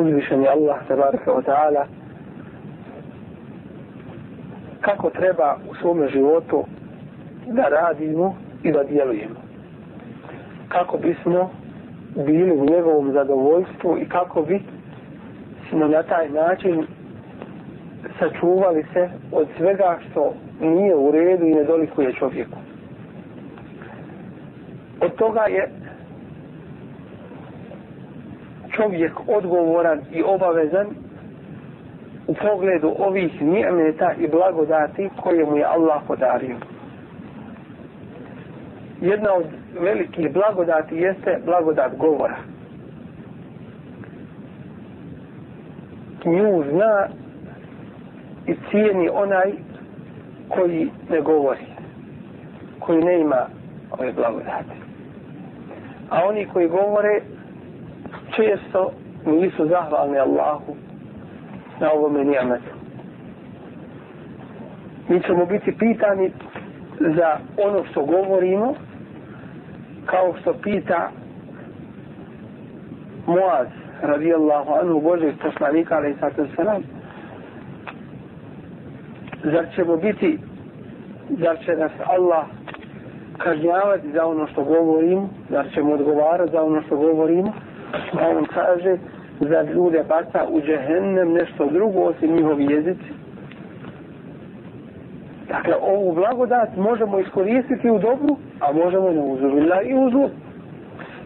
uzvišeni Allah tabaraka wa ta'ala kako treba u svome životu da radimo i da djelujemo. Kako bismo bili u njegovom zadovoljstvu i kako bi smo na taj način sačuvali se od svega što nije u redu i ne dolikuje čovjeku. Od toga je čovjek odgovoran i obavezan u pogledu ovih nijemeta i blagodati koje mu je Allah podario. Jedna od velikih blagodati jeste blagodat govora. Nju zna i cijeni onaj koji ne govori, koji ne ima ove blagodati. A oni koji govore često nisu zahvalni Allahu na ovome nijametu. Mi ćemo biti pitani za ono što govorimo kao što pita Muaz radijallahu anhu Božeg poslanika ali sato salam zar ćemo biti zar će nas Allah kažnjavati za ono što govorimo zar ćemo odgovarati za ono što govorimo a on kaže za ljude baca u džehennem nešto drugo osim njihovi jezici. Dakle ovu blagodat možemo iskoristiti u dobru a možemo ne uzubila i u zlu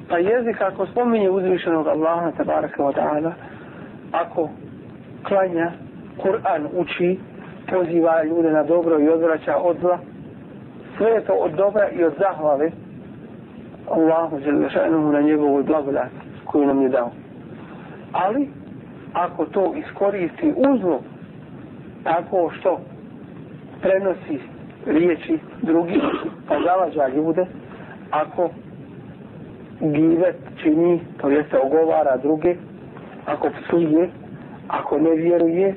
pa jezik ako spominje uzvišenog Allaha tabaraka wa ta'ala ako klanja Kur'an uči poziva ljude na dobro i odvraća od zla sve je to od dobra i od zahvale Allahu želešanuhu na njegovoj blagodati koju nam je dao. Ali, ako to iskoristi uzlo, tako što prenosi riječi drugi, pa zalađa ljude, ako givet čini, to jeste ogovara druge, ako psuje, ako ne vjeruje,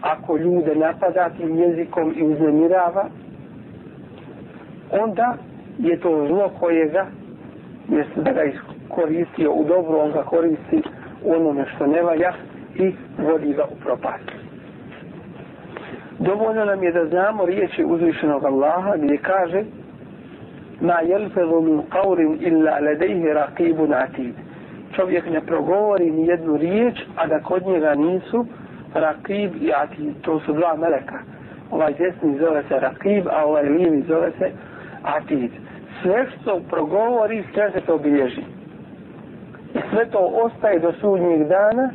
ako ljude napada tim jezikom i uznemirava, onda je to zlo koje ga, jeste da ga koristio u dobro, on ga koristi u onome što ne valja i vodi ga u propast. Dovoljno nam je da znamo riječi uzvišenog Allaha gdje kaže ma jelfezu min qavrin illa ledejhi raqibun atid. Čovjek ne progovori ni jednu riječ, a da kod njega nisu raqib i atid. To su dva meleka. Ovaj desni zove se raqib, a ovaj lijevi zove se atid. Sve što progovori, sve se to obilježi sve to ostaje do sudnjeg dana,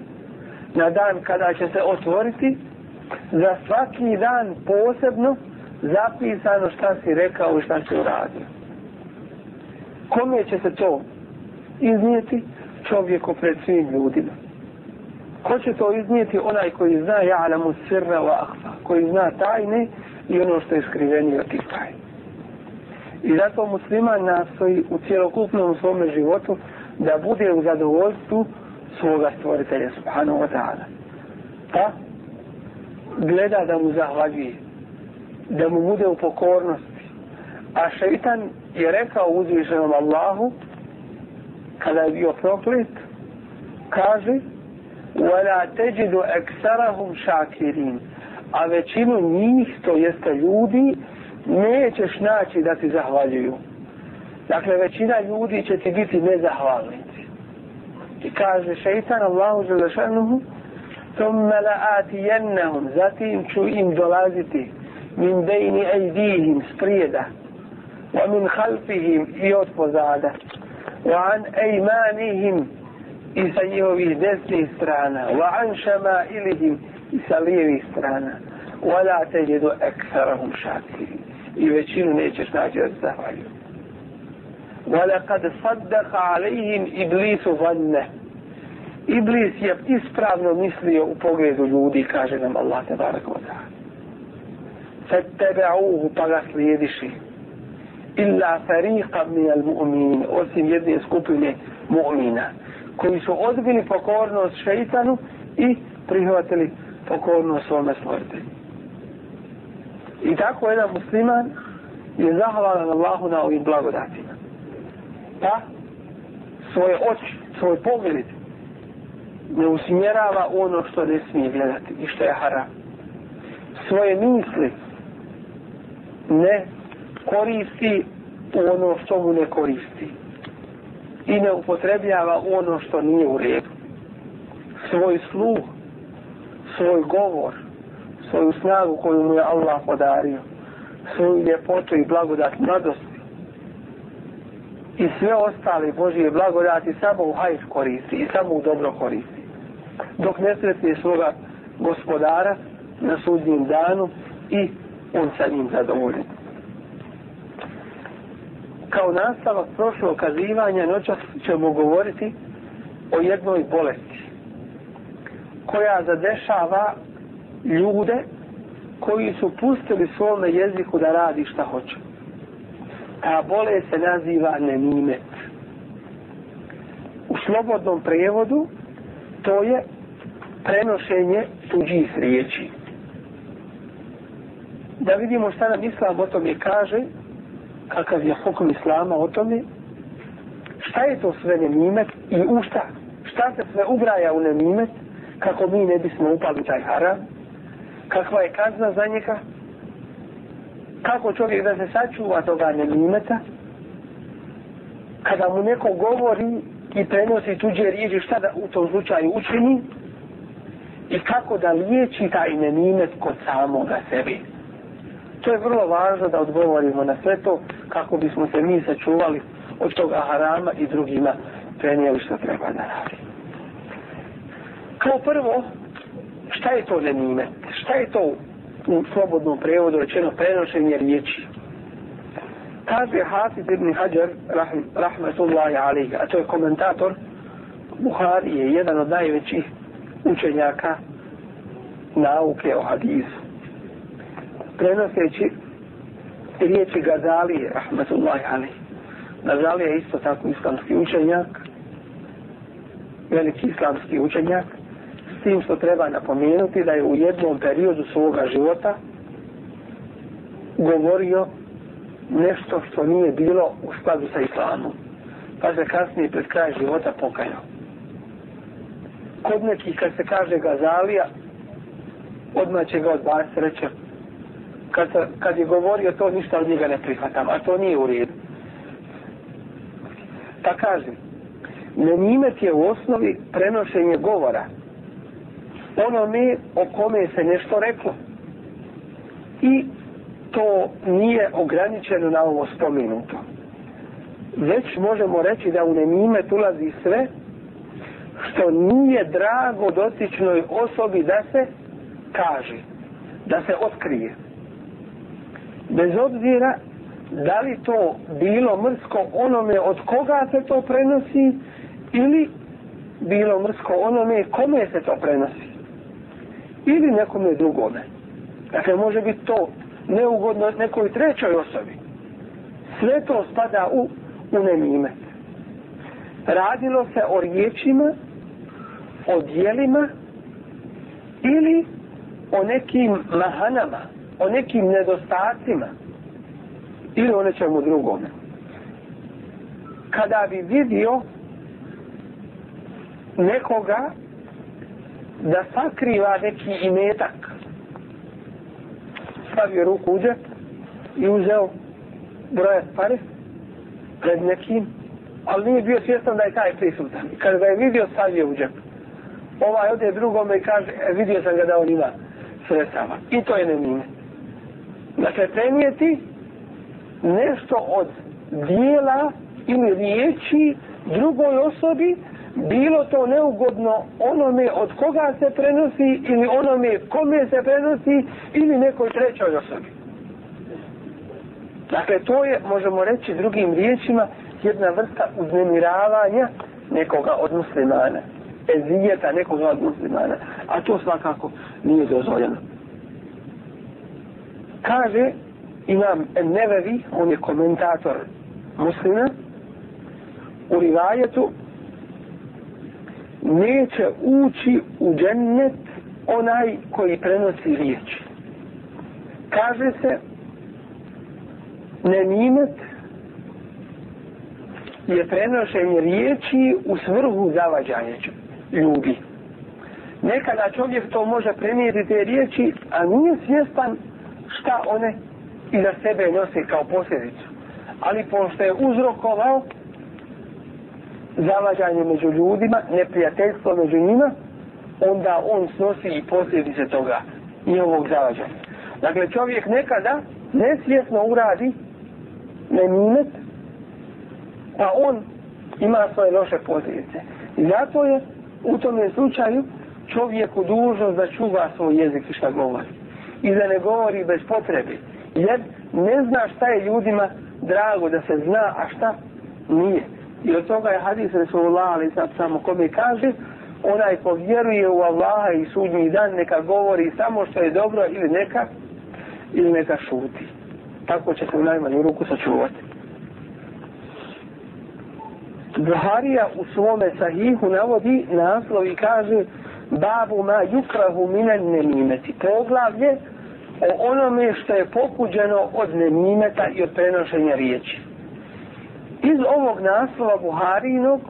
na dan kada će se otvoriti, za svaki dan posebno zapisano šta si rekao i šta si uradio. Kome će se to iznijeti? Čovjeku pred svim ljudima. Ko će to iznijeti? Onaj koji zna ja'lamu sirra wa ahfa, koji zna tajne i ono što je skrivenio tih tajne. I zato musliman nastoji u cjelokupnom svome životu da bude u zadovoljstvu svoga stvoritelja subhanahu wa ta'ala. Pa gleda da mu zahvaljuje, da mu bude u pokornosti. A šeitan je rekao uzvišenom Allahu, kada je bio proklet, kaže وَلَا تَجِدُ أَكْسَرَهُمْ شَاكِرِينَ A većinu njih, to jeste ljudi, nećeš naći da ti zahvaljuju. Dakle, većina ljudi će ti biti nezahvalni. I kaže šeitan Allahu želešanuhu, ثُمَّ لَآتِيَنَّهُمْ Zatim ću im dolaziti min bejni ejdihim sprijeda wa min halfihim i od pozada wa an ejmanihim i sa njihovih desnih strana wa an šamailihim i sa lijevih strana wa la teđedu ekferahum šakirim i većinu nećeš naći od zahvaljuju. ولقد صدق عليهم إبليس ظنه Iblis je ispravno mislio u pogledu ljudi, kaže nam Allah te barak wa ta'ala. Fattaba'uhu pa ga slijediši. Illa fariqa min al mu'minin, osim jedne skupine mu'mina, koji su odbili pokornost šeitanu i prihvatili pokornost svome stvoritelju. I tako jedan musliman je zahvalan Allahu na ovim blagodatima. Pa svoje oči, svoj pogled ne usmjerava ono što ne smije gledati i što je haram. Svoje misli ne koristi u ono što mu ne koristi. I ne upotrebljava ono što nije u redu. Svoj sluh, svoj govor, svoju snagu koju mu je Allah podario, svoju ljepotu i blagodat mladost i sve ostale Božije blagodati samo u hajr koristi i samo u dobro koristi dok ne sretne svoga gospodara na sudnjem danu i on sa njim zadovoljen. Kao nastavak prošlog kazivanja noćas ćemo govoriti o jednoj bolesti koja zadešava ljude koji su pustili svome jeziku da radi šta hoće. Ta bolest se naziva nemimet. U slobodnom prevodu to je prenošenje tuđih riječi. Da vidimo šta nam Islam o tome kaže, kakav je hukum Islama o tome, šta je to sve nemimet i u šta? Šta se sve ubraja u nemimet, kako mi ne bismo upali taj haram? Kakva je kazna za njega? Kako čovjek da se sačuva toga nemimeta? Kada mu neko govori i prenosi tuđe riječi, šta da u tom slučaju učini? i kako da liječi taj nemimet kod samoga sebi. To je vrlo važno da odgovorimo na sve to kako bismo se mi sačuvali od toga harama i drugima prenijeli što treba da radi. Kao prvo, šta je to nemimet? Šta je to u slobodnom prevodu rečeno prenošenje riječi? Kaže Hafiz ibn Hajar, rahm, rahmetullahi alihi, a to je komentator Buhari, je jedan od najvećih učenjaka nauke o hadisu. Prenoseći riječi Gazalije, rahmatullahi ali. Gazalije je isto tako islamski učenjak, veliki islamski učenjak, tim što treba napomenuti da je u jednom periodu svoga života govorio nešto što nije bilo u skladu sa islamom. Pa se kasnije pred kraj života pokajao kod nekih kad se kaže Gazalija, odmah će ga odbaciti, reći kad, kad je govorio to, ništa od njega ne prihvatam, a to nije u redu. Pa kaže, nenimet je u osnovi prenošenje govora onome o kome se nešto reklo. I to nije ograničeno na ovo spomenuto. Već možemo reći da u nemimet ulazi sve što nije drago dotičnoj osobi da se kaže, da se otkrije. Bez obzira da li to bilo mrsko onome od koga se to prenosi ili bilo mrsko onome kome se to prenosi. Ili nekome drugome. Dakle, može biti to neugodno nekoj trećoj osobi. Sve to spada u, u nemime. Radilo se o riječima o dijelima ili o nekim mahanama, o nekim nedostacima ili o nečemu drugome. Kada bi vidio nekoga da sakriva neki imetak, stavio ruku u džep i uzeo broje pare pred nekim, ali nije bio svjestan da je taj prisutan. Kada ga je vidio, stavio u džep ovaj ode drugome i kaže, e, vidio sam ga da on ima sredstava. I to je nemine. Dakle, prenijeti nešto od dijela ili riječi drugoj osobi, bilo to neugodno onome od koga se prenosi ili onome kome se prenosi ili nekoj trećoj osobi. Dakle, to je, možemo reći drugim riječima, jedna vrsta uznemiravanja nekoga od muslimana. Ezijeta nekoga od muslimana. A to svakako nije dozvoljeno. Kaže imam Nevevi, on je komentator muslima, u rivajetu neće ući u džennet onaj koji prenosi riječ. Kaže se nemimet je prenošenje riječi u svrhu zavađanja ljudi. Nekada čovjek to može prenijeti te riječi, a nije svjestan šta one i iza sebe nose kao posljedicu. Ali pošto je uzrokovao zavađanje među ljudima, neprijateljstvo među njima, onda on snosi i posljedice toga njihovog zavađanja. Dakle, čovjek nekada nesvjesno uradi nemimet, pa on ima svoje loše posljedice. I zato je u tome slučaju čovjeku dužnost da čuva svoj jezik i šta govori. I da ne govori bez potrebe. Jer ne zna šta je ljudima drago da se zna, a šta nije. I od toga je hadis Resulullah, ali sad samo kome kaže, onaj ko vjeruje u Allaha i sudnji dan, neka govori samo što je dobro ili neka, ili neka šuti. Tako će se u najmanju ruku sačuvati. Buharija u svome sahihu navodi naslov i kaže babu ma yukrahu minan nemimeti. Poglavlje o onome što je pokuđeno od nemimeta i od prenošenja riječi. Iz ovog naslova Buharinog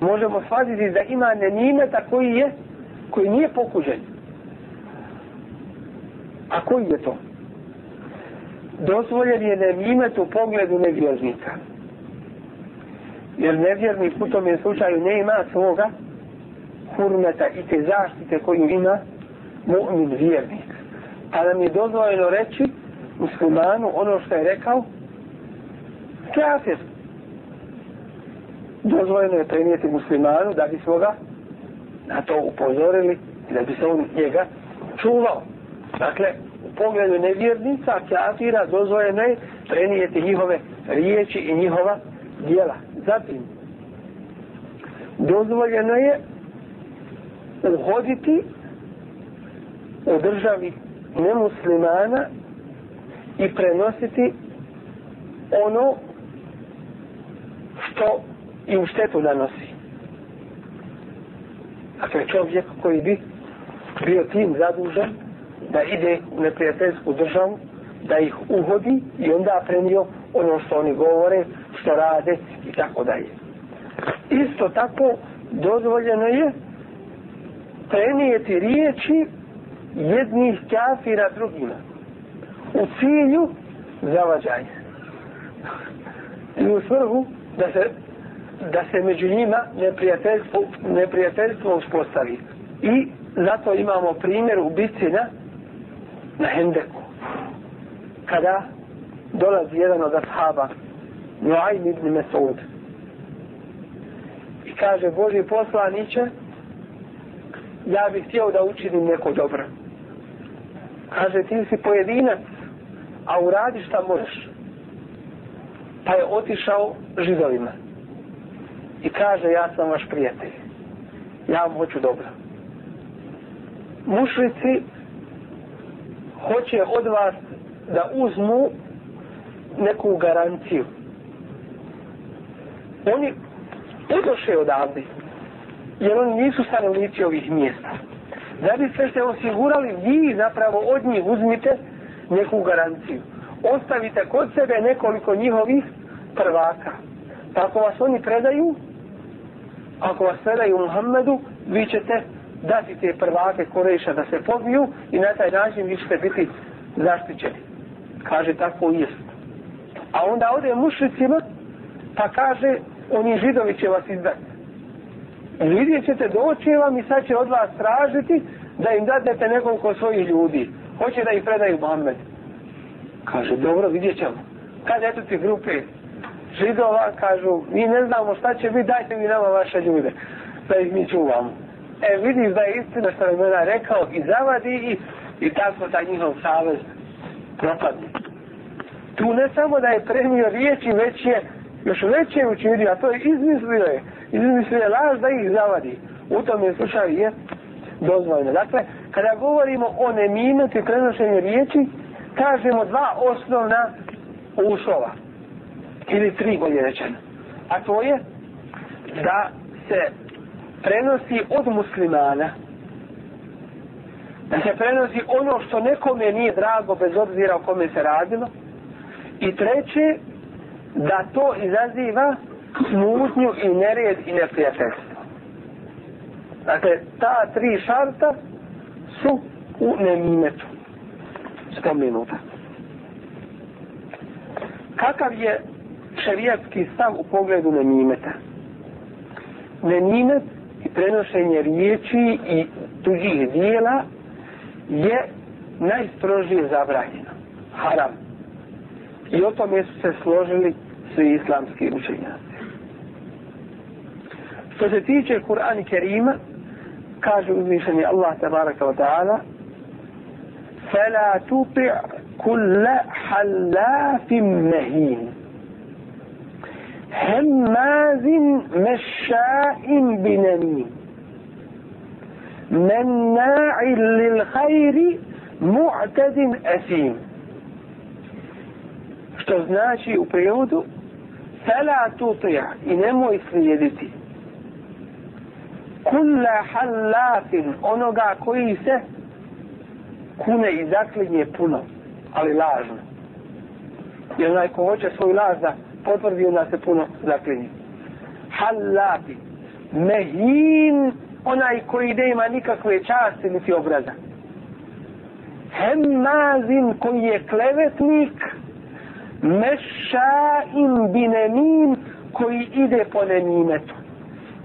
možemo shvatiti da ima nenimeta koji je koji nije pokuđen. A koji je to? Dozvoljen je nenimet u pogledu nevjernika. Jer nevjernik u tom slučaju ne ima svoga hurmeta i te zaštite koju ima mu'min vjernik. Pa nam je dozvoljeno reći muslimanu ono što je rekao kafir dozvoljeno je prenijeti muslimanu da bi svoga na to upozorili i da bi se on njega čuvao. Dakle, u pogledu nevjernica, kafira, dozvoljeno je prenijeti njihove riječi i njihova dijela. Zatim, dozvoljeno je uhoditi u državi nemuslimana i prenositi ono što i u štetu nanosi. Dakle, čovjek koji bi bio tim zadužen da ide u neprijateljsku državu, da ih uhodi i onda prenio ono što oni govore, što rade i tako dalje. Isto tako dozvoljeno je prenijeti riječi jednih kafira drugima u cilju zavađanja. I u svrhu da se da se među njima neprijateljstvo, neprijateljstvo uspostavi. I zato imamo primjer u na, na Hendeku. Kada dolazi jedan od ashaba, Nuaym ibn Mesud, i kaže, Boži poslaniće, ja bih htio da učinim neko dobro. Kaže, ti si pojedinac, a uradi šta možeš. Pa je otišao židovima i kaže ja sam vaš prijatelj. Ja vam hoću dobro. Mušrici hoće od vas da uzmu neku garanciju. Oni udoše odavde jer oni nisu stanovnici ovih mjesta. Da bi se ste osigurali vi zapravo od njih uzmite neku garanciju. Ostavite kod sebe nekoliko njihovih prvaka. Tako vas oni predaju ako vas predaju Muhammedu, vi ćete dati te prvake Koreša da se pobiju i na taj način vi ćete biti zaštićeni. Kaže tako i jest. A onda ode mušicima pa kaže oni židovi će vas izdati. vidjet ćete doći vam i sad će od vas tražiti da im dadete nekoliko svojih ljudi. Hoće da ih predaju Muhammedu. Kaže, dobro, vidjet ćemo. Kad eto ti grupe židova, kažu, mi ne znamo šta će biti, dajte mi nama vaše ljude, da ih mi čuvamo. E, vidiš da je istina što je mena rekao i zavadi i, i tako taj njihov savez propadne. Tu ne samo da je premio riječi, već je još veće učinio, a to je izmislio je, izmislio je laž da ih zavadi. U tom je slušaj je dozvoljeno. Dakle, kada govorimo o nemimetu i prenošenju riječi, kažemo dva osnovna uslova. Ili tri bolje rečeno. A to je da se prenosi od muslimana da se prenosi ono što nekome nije drago bez obzira o kome se radilo i treće da to izaziva smutnju i nered i neprijateljstvo. Dakle, ta tri šarta su u nemimetu spomenuta. Kakav je šerijatski stav u pogledu nemimeta? Nemimet i prenošenje riječi i tuđih dijela je najstrožije zabranjeno. Haram. I o tome su se složili svi islamski učenjaci. Što se tiče Kur'an i Kerima, kaže uzvišeni Allah tabaraka wa ta'ala فلا تطع كل حلاف مهين هماز مشاء بنميم مناع للخير معتد أثيم što znači u prijevodu fela tutija i nemoj slijediti kulla hallafin onoga koji se kune i zaklinje puno ali lažno jer onaj ko hoće svoj laž da potvrdi onda se puno zaklinje. Hallafi mehin onaj koji ne ima nikakve časti niti obraza. Hemmazin koji je klevetnik. Mešaim binemim koji ide po nemimetu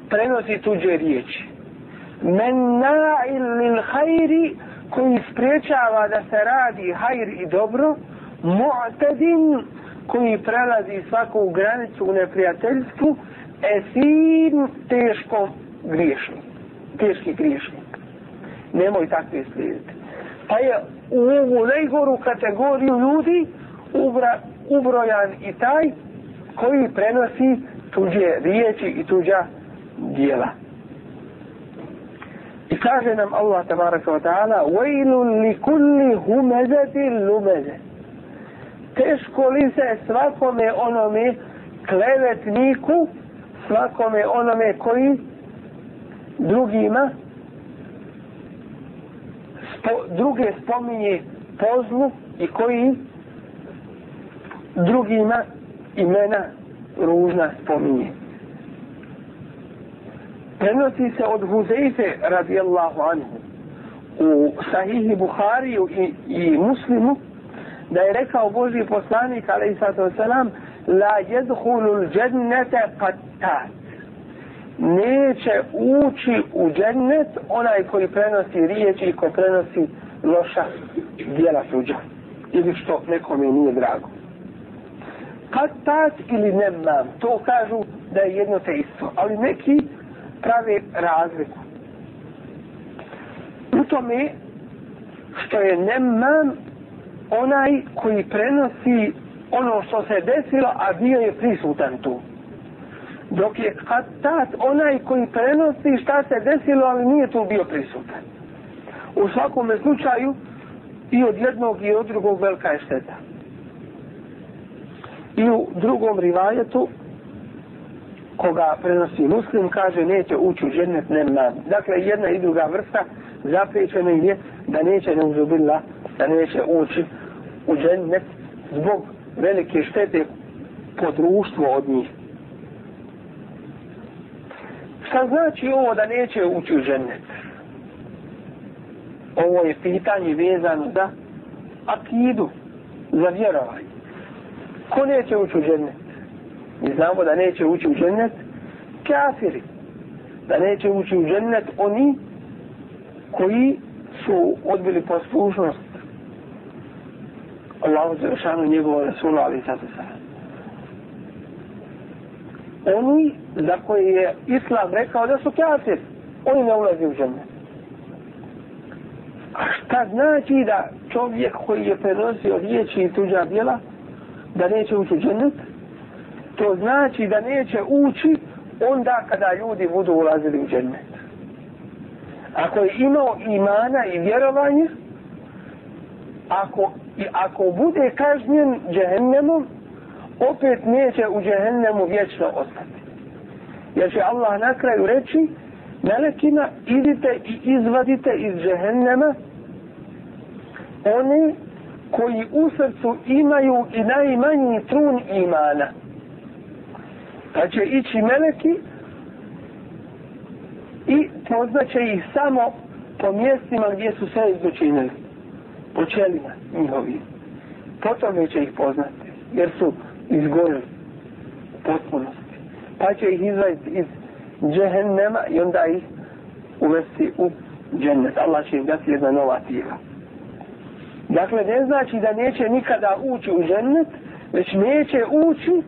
prenosi tuđe riječi. Menna'il lil hajri koji spriječava da se radi hajr i dobro. Mu'tadin koji prelazi svaku granicu u neprijateljstvu esin teško griješnik teški griješnik nemoj takve slijediti pa je u ovu najgoru kategoriju ljudi ubra, ubrojan i taj koji prenosi tuđe riječi i tuđa dijela. I kaže nam Allah tabaraka wa ta'ala وَيْلٌ لِكُلِّ هُمَزَةِ لُمَزَ Teško li se svakome onome klevetniku, svakome onome koji drugima spo, druge spominje pozlu i koji drugima imena ružna spominje. Prenosi se od Huzeife radijallahu anhu u sahihi Buhariju i, i muslimu da je rekao Boži poslanik ali sallatu selam, la jedhulu l'đennete qatat. neće ući u džennet onaj koji prenosi riječi i koji prenosi loša dijela suđa ili što nekome nije drago Qatat ili nemam, to kažu da je jedno te isto. Ali neki prave razliku. U tome što je nemam onaj koji prenosi ono što se desilo, a bio je prisutan tu. Dok je katat onaj koji prenosi šta se desilo, ali nije tu bio prisutan. U svakom slučaju i od jednog i od drugog velika je šteta. I u drugom rivajetu, koga prenosi muslim, kaže neće ući u džennet nema. Dakle, jedna i druga vrsta zapriječena je da neće ne uzubila, da neće ući u džennet zbog velike štete po društvu od njih. Šta znači ovo da neće ući u džennet? Ovo je pitanje vezano za akidu, za vjerovanje. Ko neće ući u džennet? Mi znamo da neće ući u džennet kafiri. da neće ući u džennet oni koji su odbili poslušnost Allahu Zeršanu njegovu Rasulu ali sad se Oni za koje je Islam rekao da su kafir, oni ne ulazi u džennet. A šta znači da čovjek koji je prenosio riječi i tuđa djela, da neće ući u džennet? To znači da neće ući onda kada ljudi budu ulazili u džennet. Ako je imao imana i vjerovanje, ako, i ako bude kažnjen džehennemom, opet neće u džehennemu vječno ostati. Jer će Allah na kraju reći, melekima, idite i izvadite iz džehennema oni koji u srcu imaju i najmanji trun imana. Pa će ići meleki i poznaće ih samo po mjestima gdje su sve izdočinili. Po čelima njihovi. Potom neće ih poznati. Jer su izgorili potpunosti. Pa će ih izvajiti iz džehennema i onda ih uvesti u džennet. Allah će im dati jedna nova tijela. Dakle, ne znači da neće nikada ući u džennet, već neće ući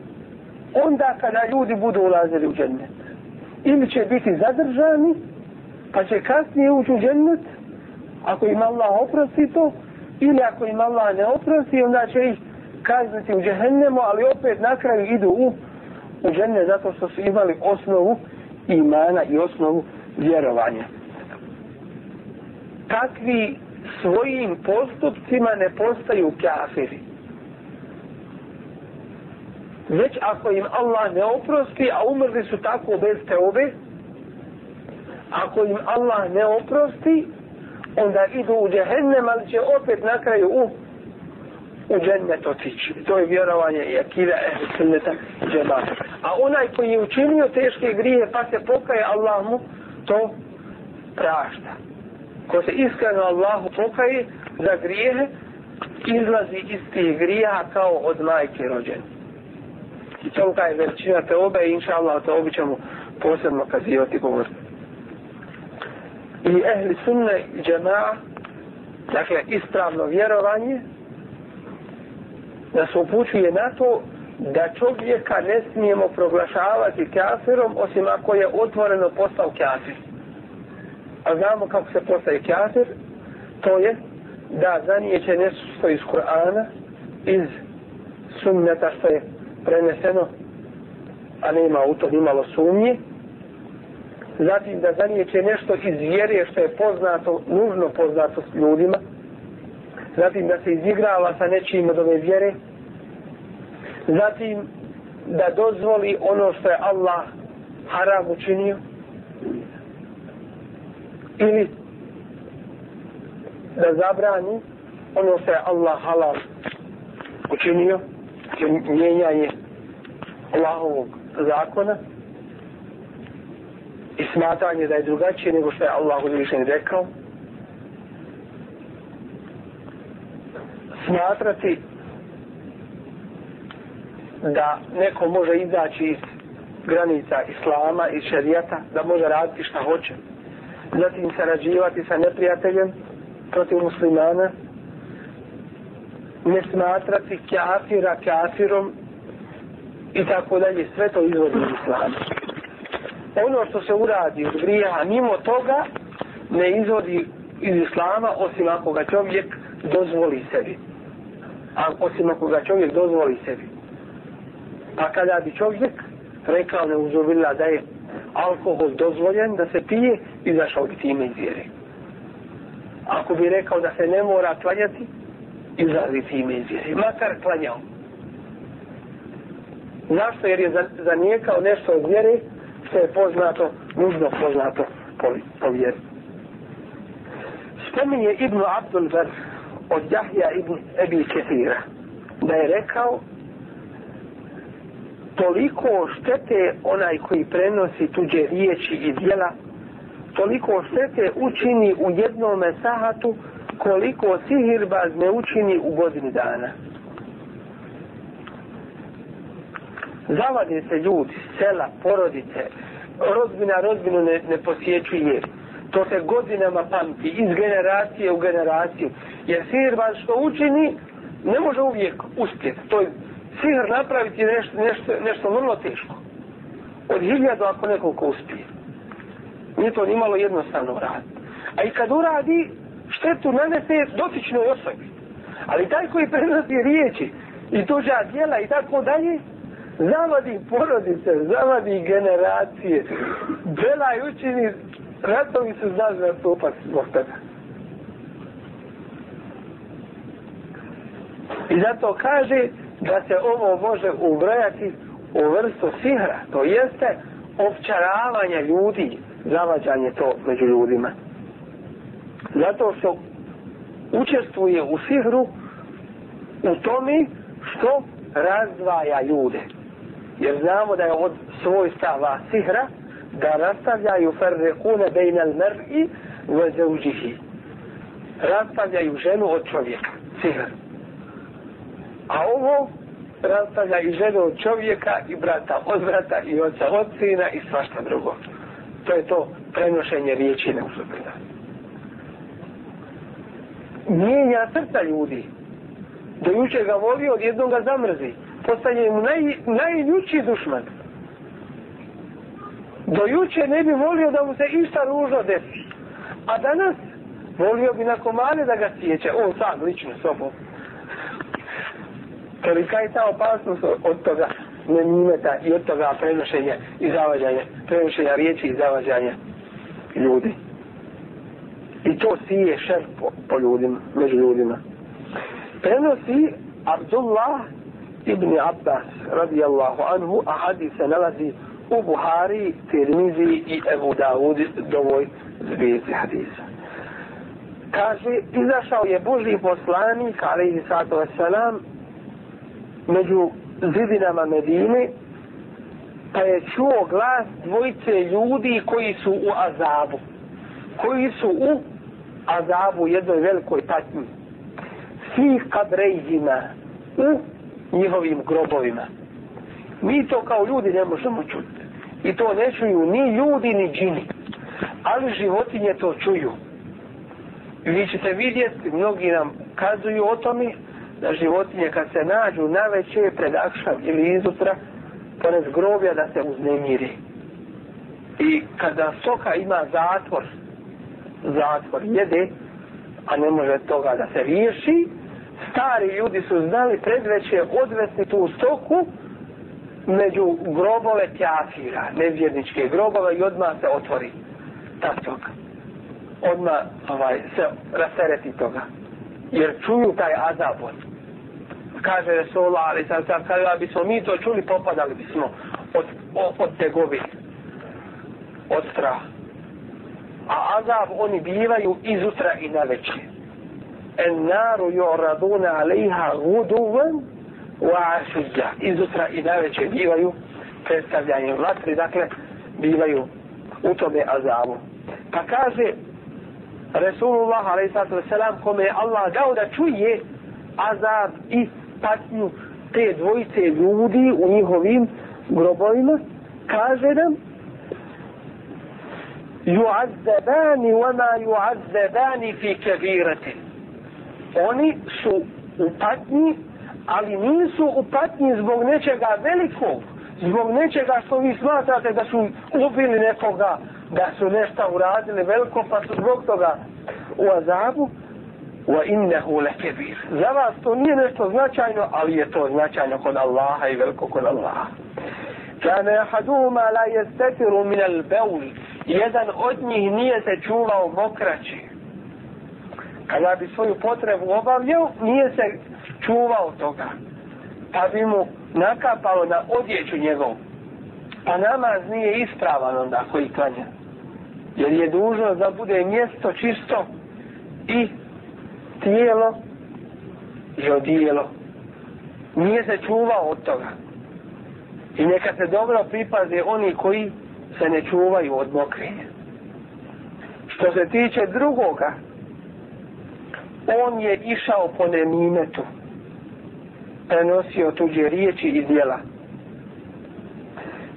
onda kada ljudi budu ulazili u džennet. Ili će biti zadržani, pa će kasnije ući u džennet, ako im Allah oprosti to, ili ako im Allah ne oprosti, onda će ih kazniti u džehennemu, ali opet na kraju idu u, u džennet zato što su imali osnovu imana i osnovu vjerovanja. Takvi svojim postupcima ne postaju kafiri. Već ako im Allah ne oprosti, a umrli su tako bez teobe, ako im Allah ne oprosti, onda idu u džehennem, ali će opet na kraju u, u džennet otići. To je vjerovanje i akida ehli sunneta džemata. A onaj koji je učinio teške grije pa se pokaje Allah mu, to prašta ko se iskreno Allahu pokaje za grijehe, izlazi iz tih grija kao od majke rođen. I tolika je veličina te obe i inša Allah o obi ćemo posebno kazivati govor. I ehli sunne i džema'a, dakle ispravno vjerovanje, da se upućuje na to da čovjeka ne smijemo proglašavati kafirom osim ako je otvoreno postao kafir. A znamo kako se postaje kafir, to je da zanijeće nešto iz Kur'ana, iz sunneta što je preneseno, a nema u to nimalo sumnje. Zatim da zanijeće nešto iz vjere što je poznato, nužno poznato s ljudima. Zatim da se izigrava sa nečim od ove vjere. Zatim da dozvoli ono što je Allah haram učinio ili da zabrani ono što je Allah halal učinio Znači, mijenjanje Allahovog zakona i smatranje da je drugačije nego što je Allah uzvišen rekao. Smatrati da neko može izaći iz granica Islama i šarijata, da može raditi šta hoće. Zatim sarađivati sa neprijateljem protiv muslimana, ne smatrati kafira kafirom i tako dalje, sve to izvodi islam. Ono što se uradi od grija, mimo toga, ne izvodi iz islama, osim ako ga čovjek dozvoli sebi. A osim ako ga čovjek dozvoli sebi. Pa kada bi čovjek rekao ne uzovila da je alkohol dozvoljen da se pije, izašao bi time iz vjere. Ako bi rekao da se ne mora klanjati, izašao bi time. Makar klanjao. Zašto? Jer je zanijekao nešto od vjere što je poznato, nužno poznato po, po vjeri. Spominje Ibnu Abdul Bar od Jahja Ibn Ebi Ketira da je rekao toliko štete onaj koji prenosi tuđe riječi i djela, toliko štete učini u jednom sahatu koliko sihirbaz ne učini u godini dana. Zavade se ljudi, sela, porodice, rodbina rodbinu ne, ne posjećuje. To se godinama pamti, iz generacije u generaciju. Jer sihirbaz što učini, ne može uvijek uspjeti. To je sihr napraviti nešto, nešto, nešto vrlo teško. Od hiljadu ako nekoliko uspije. Nije to nimalo jednostavno raditi. A i kad uradi, štetu nanese dotičnoj osobi. Ali taj koji prenosi riječi i tuđa djela i tako dalje, zavadi porodice, zavadi generacije. Bela i učini, ratovi su znaš da su opas zbog toga. I zato kaže da se ovo može ubrojati u vrstu sihra. To jeste općaravanje ljudi, zavađanje to među ljudima. Zato što učestvuje u sihru u tome što razdvaja ljude. Jer znamo da je od svojstava sihra da rastavljaju ferrekune bejnal mer'i ve zauđihi. Rastavljaju ženu od čovjeka. Sihr. A ovo rastavlja i ženu od čovjeka i brata od brata i oca od sina i svašta drugo. To je to prenošenje riječi neuzubina. Mijenja srca ljudi. Do juče ga volio, odjednom ga zamrzi. Postaje mu naj, najljuči dušman. Do juče ne bi volio da mu se išta ružno desi. A danas volio bi na komane da ga sjeće. On sam, lično, sobom. Kolika je ta opasnost od toga nemimeta i od toga prenošenja i zavađanja, prenošenja riječi i zavađanja ljudi. I to sije šer po, po ljudima, među ljudima. Prenosi Abdullah ibn Abbas radijallahu anhu, a hadis se nalazi u Buhari, Tirmizi i Ebu Dawud dovoj zbirci hadisa. Kaže, izašao je Boži poslanik, alaihi sallatu wasalam, među zidinama Medine, pa je čuo glas dvojice ljudi koji su u azabu. Koji su u azabu jednoj velikoj patnji. Svi kabrejzima u njihovim grobovima. Mi to kao ljudi ne možemo čuti. I to ne čuju ni ljudi ni džini. Ali životinje to čuju. I vi ćete vidjeti, mnogi nam kazuju o tome, da životinje kad se nađu na veće pred akšam ili izutra, pored grobja da se uznemiri. I kada soka ima zatvor, zatvor jede, a ne može toga da se riješi, stari ljudi su znali predveće odvesti tu stoku među grobove kafira, nevjerničke grobove i odmah se otvori ta stoka. Odmah ovaj, se rastereti toga. Jer čuju taj azabot. Kaže Resulullah, ali sam sam kada bismo mi to čuli, popadali bismo od, od, od tegovi, od straha. A azab oni bivaju izutra i na večer. En naru ju'raduna alejha guduvan wa ašidja. Izutra i na večer bivaju predstavljanje vatri, dakle, bivaju u tome azabu. Pa kaže Resulullah a.s. kome je Allah dao da čuje azab i patnju te dvojice ljudi u njihovim grobovima, kaže nam yu'azzabani wa ma yu'azzabani fi kabiratin. Oni su u patnji, ali nisu u patnji zbog nečega velikog, zbog nečega što vi smatrate da su ubili nekoga, da su nešto uradili veliko, pa su zbog toga u azabu, wa innehu lekebir. Za vas to nije nešto značajno, ali je to značajno kod Allaha i veliko kod Allaha. Kana yahaduhuma la yastatiru min al-bawl. Jedan od njih nije se čuvao mokraći. Kada bi svoju potrebu obavljao, nije se čuvao toga. Pa bi mu nakapalo na odjeću njegovu. Pa namaz nije ispravan onda koji klanja. Jer je dužno da bude mjesto čisto i tijelo i odijelo. Nije se čuvao od toga. I neka se dobro pripaze oni koji se ne čuvaju od mokrenja. Što se tiče drugoga, on je išao po nemimetu, prenosio tuđe riječi i dijela.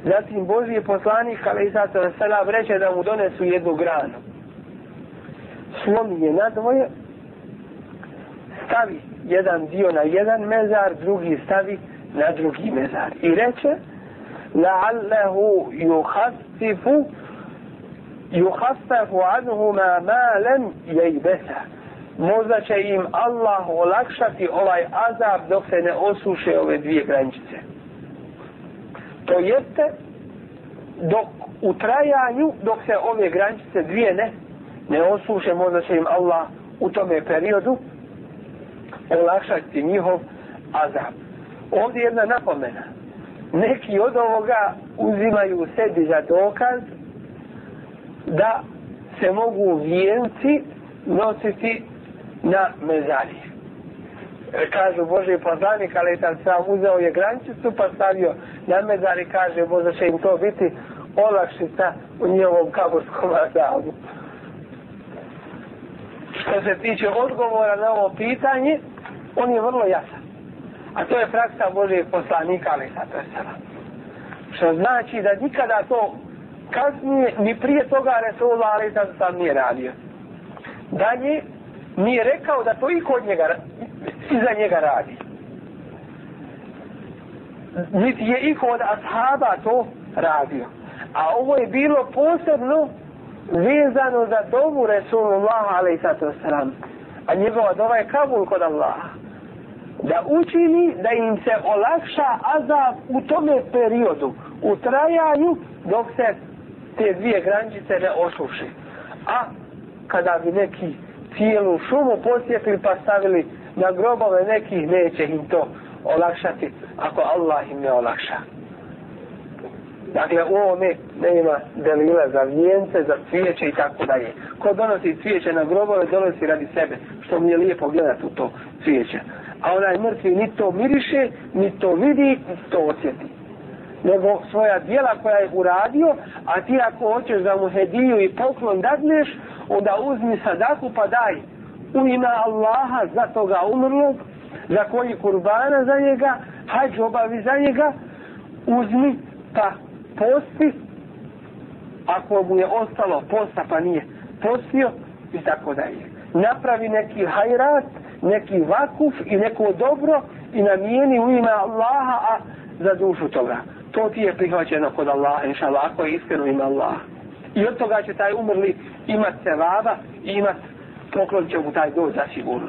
Zatim Božji poslanik, ali i sato selam, reče da mu donesu jednu granu. Slomi je na dvoje, stavi jedan dio na jedan mezar, drugi stavi na drugi mezar. I reče, la'allahu يخفف عنهما anhuma لم jejbesa. Možda će im Allah olakšati ovaj azab dok se ne osuše ove dvije grančice. To jeste dok u trajanju, dok se ove grančice dvije ne, ne osuše, možda će im Allah u tome periodu olakšati njihov azab. Ovdje jedna napomena. Neki od ovoga uzimaju sebi za dokaz da se mogu vijenci nositi na mezari. E, kažu Bože poslanik, ali tam sam uzeo je grančicu pa stavio na mezari, kaže Bože će im to biti olakšica u njegovom kaburskom azabu. Što se tiče odgovora na ovo pitanje, on je vrlo jasan. A to je praksa Božijeg poslanika, ali sad to je sada. Što znači da nikada to kasnije, ni prije toga Resulullah, ali sad sam nije radio. Dalje, nije rekao da to i kod njega, iza njega radi. Niti je i kod ashaba to radio. A ovo je bilo posebno vezano za dovu Resulullah, ali sad to sam. A njegova dova je kabul kod Allaha da učini da im se olakša azab u tome periodu, u trajanju, dok se te dvije grančice ne osuši. A kada bi neki cijelu šumu posjetili pa stavili na grobove nekih, neće im to olakšati ako Allah im ne olakša. Dakle, u ovome nema delila za vijence, za cvijeće i tako dalje. Ko donosi cvijeće na grobove, donosi radi sebe, što mi je lijepo gledati u to cvijeće a onaj mrtvi ni to miriše, ni to vidi, ni to osjeti. Nego svoja dijela koja je uradio, a ti ako hoćeš da mu hediju i poklon dadneš, onda uzmi sadaku pa daj u ime Allaha za toga umrlog, za koji kurbana za njega, hađ obavi za njega, uzmi pa posti, ako mu je ostalo posta pa nije postio i tako dalje. Napravi neki hajrat, neki vakuf i neko dobro i namijeni u ime Allaha a za dušu toga. To ti je prihvaćeno kod Allaha, inša Allah, ako je iskreno ime Allaha. I od toga će taj umrli imat sevaba i imat poklon će mu taj doći za sigurno.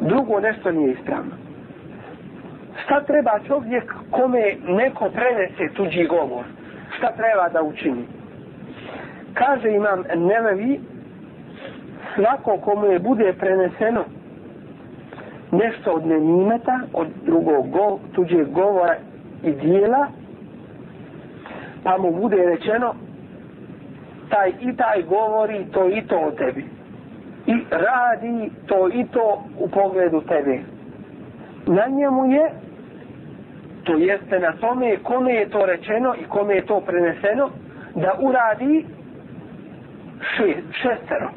Drugo nešto nije ispravno. Šta treba čovjek kome neko prenese tuđi govor? Šta treba da učini? Kaže imam Nevevi, svako komu je bude preneseno nešto od nemimeta, od drugog go, tuđeg govora i dijela, pa mu bude rečeno taj i taj govori to i to o tebi. I radi to i to u pogledu tebe. Na njemu je, to jeste na tome kome je to rečeno i kome je to preneseno, da uradi šest, šestero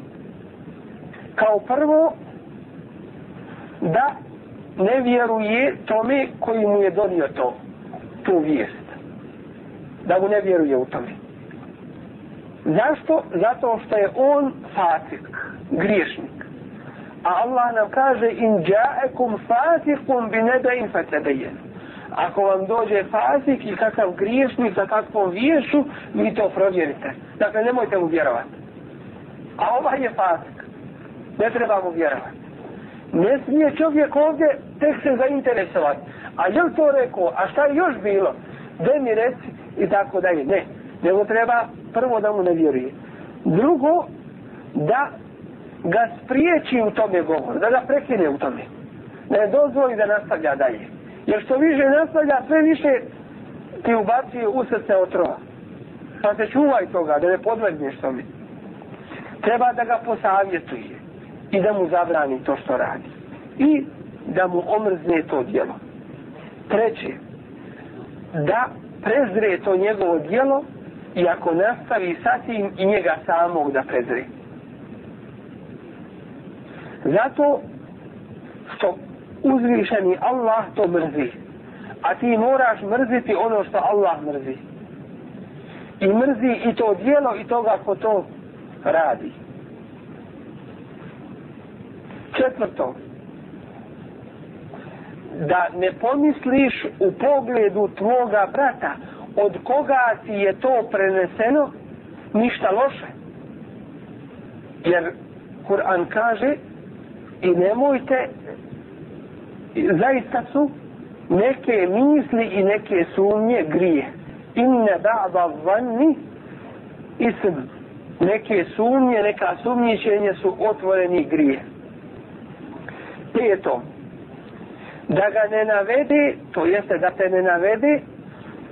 kao prvo da ne vjeruje tome koji mu je donio to, tu vijest. Da mu ne vjeruje u tome. Zašto? Zato što je on fatik, griješnik. A Allah nam kaže in ja'akum fatikum bi nedain fatebejen. Ako vam dođe fasik i kakav griješnik sa kakvom viješu, vi to provjerite. Dakle, nemojte mu vjerovati. A ovaj je fasik ne trebamo vjerovati. Ne smije čovjek ovdje tek se zainteresovati. A je to rekao? A šta je još bilo? Gde mi reci? I tako dalje. Ne. Nego treba prvo da mu ne vjeruje. Drugo, da ga spriječi u tome govor. Da ga prekine u tome. Ne dozvoli da nastavlja dalje. Jer što više nastavlja, sve više ti ubaci u srce otrova. Pa se čuvaj toga, da ne podlegneš tome. Treba da ga posavjetuje i da mu zabrani to što radi. I da mu omrzne to djelo. Treće, da prezre to njegovo djelo i ako nastavi sa tim i njega samog da prezre. Zato što uzvišeni Allah to mrzi. a ti moraš mrziti ono što Allah mrzi. I mrzi i to dijelo i toga ko to radi. Četvrto, da ne pomisliš u pogledu tvoga brata od koga ti je to preneseno ništa loše. Jer Kur'an kaže i nemojte zaista su neke misli i neke sumnje grije. Inne ba'da vanni ism. Neke sumnje, neka sumnjičenje su otvoreni grije. Peto, da ga ne navede, to jeste da te ne navede,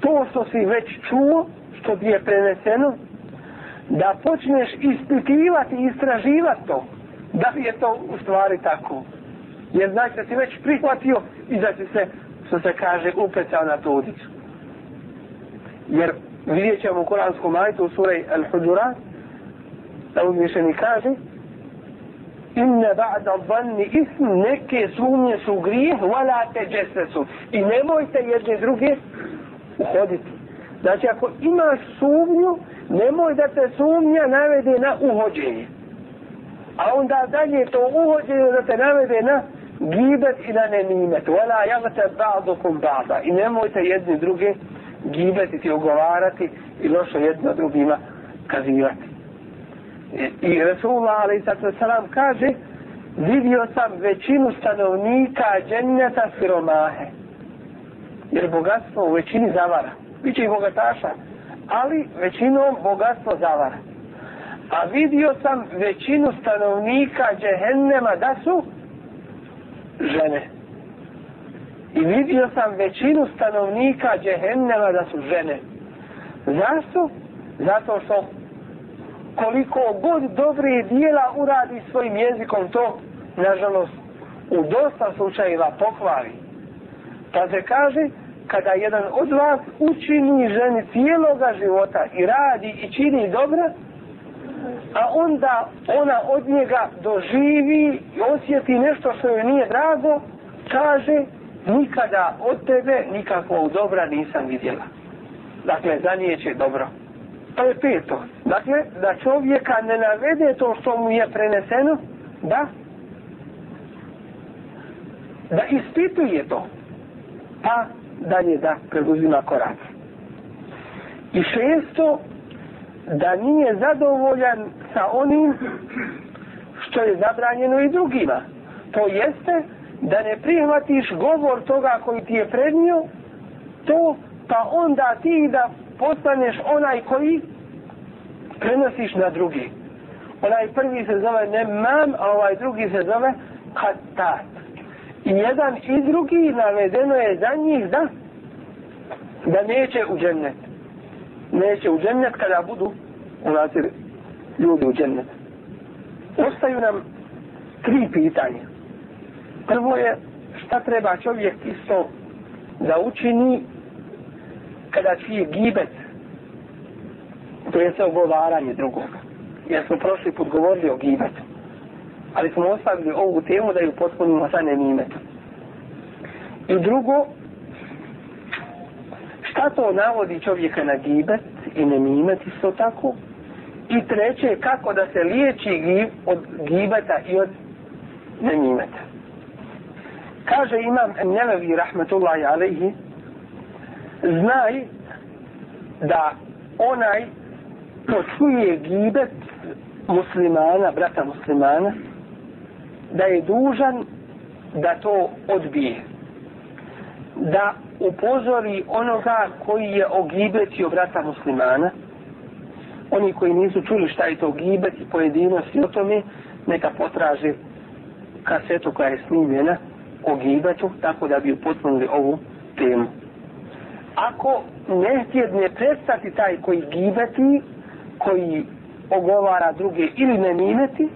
to što si već čuo, što bi je preneseno, da počneš ispitivati i istraživati to, da li je to u stvari tako. Jer znači da si već prihvatio i da si se, što se kaže, upecao na tu udicu. Jer vidjet ćemo u Koranskom majtu u suraj Al-Hudurat, da uzvišeni kaže, inne ba'da vanni ism neke sumnje su grijeh wala te džesesu. I nemojte jedne druge uhoditi. Znači ako imaš sumnju nemoj da te sumnja navede na uhođenje. A onda dalje to uhođenje da te navede na gibet i na nemimet. Wala javate ba'dukum ba'da. I nemojte jedne druge gibetiti, ugovarati i lošo jedno drugima kazivati i Resulullah a.s. kaže vidio sam većinu stanovnika dženneta siromahe. Jer bogatstvo u većini zavara. Biće i bogataša ali većinom bogatstvo zavara. A vidio sam većinu stanovnika džehennema da su žene. I vidio sam većinu stanovnika džehennema da su žene. Zašto? zato što koliko god dobre dijela uradi svojim jezikom to, nažalost, u dosta slučajeva pokvari. Pa se kaže, kada jedan od vas učini ženi cijeloga života i radi i čini dobro, a onda ona od njega doživi i osjeti nešto što joj nije drago, kaže, nikada od tebe nikakvog dobra nisam vidjela. Dakle, za nije će dobro. To je peto. Dakle, da čovjeka ne navede to što mu je preneseno, da da ispituje to, pa dalje da preduzima korak. I šesto, da nije zadovoljan sa onim što je zabranjeno i drugima. To jeste da ne prihvatiš govor toga koji ti je prednio, to pa onda ti da postaneš onaj koji prenosiš na drugi. Onaj prvi se zove nemam, a ovaj drugi se zove katat. I jedan i drugi navedeno je za njih da da neće u džennet. Neće u džennet kada budu ulazili ljudi u džennet. Ostaju nam tri pitanja. Prvo je šta treba čovjek isto da učini kada čije gibet to je se ogovaranje drugoga. Jer smo prošli put govorili o gibetu. Ali smo ostavili ovu temu da ju potpunimo sa nemimetom. I drugo, šta to navodi čovjeka na gibet i nemimet isto tako? I treće, kako da se liječi od gibeta i od nemimeta. Kaže imam Nelevi rahmetullahi alaihi, znaj da onaj ko čuje gibet muslimana, brata muslimana, da je dužan da to odbije. Da upozori onoga koji je ogibetio brata muslimana, oni koji nisu čuli šta je to gibet i pojedinosti o tome, neka potraže kasetu koja je snimljena o gibetu, tako da bi upotpunili ovu temu. Ako ne htjedne prestati taj koji gibeti, koji ogovara druge ili ne mimeti,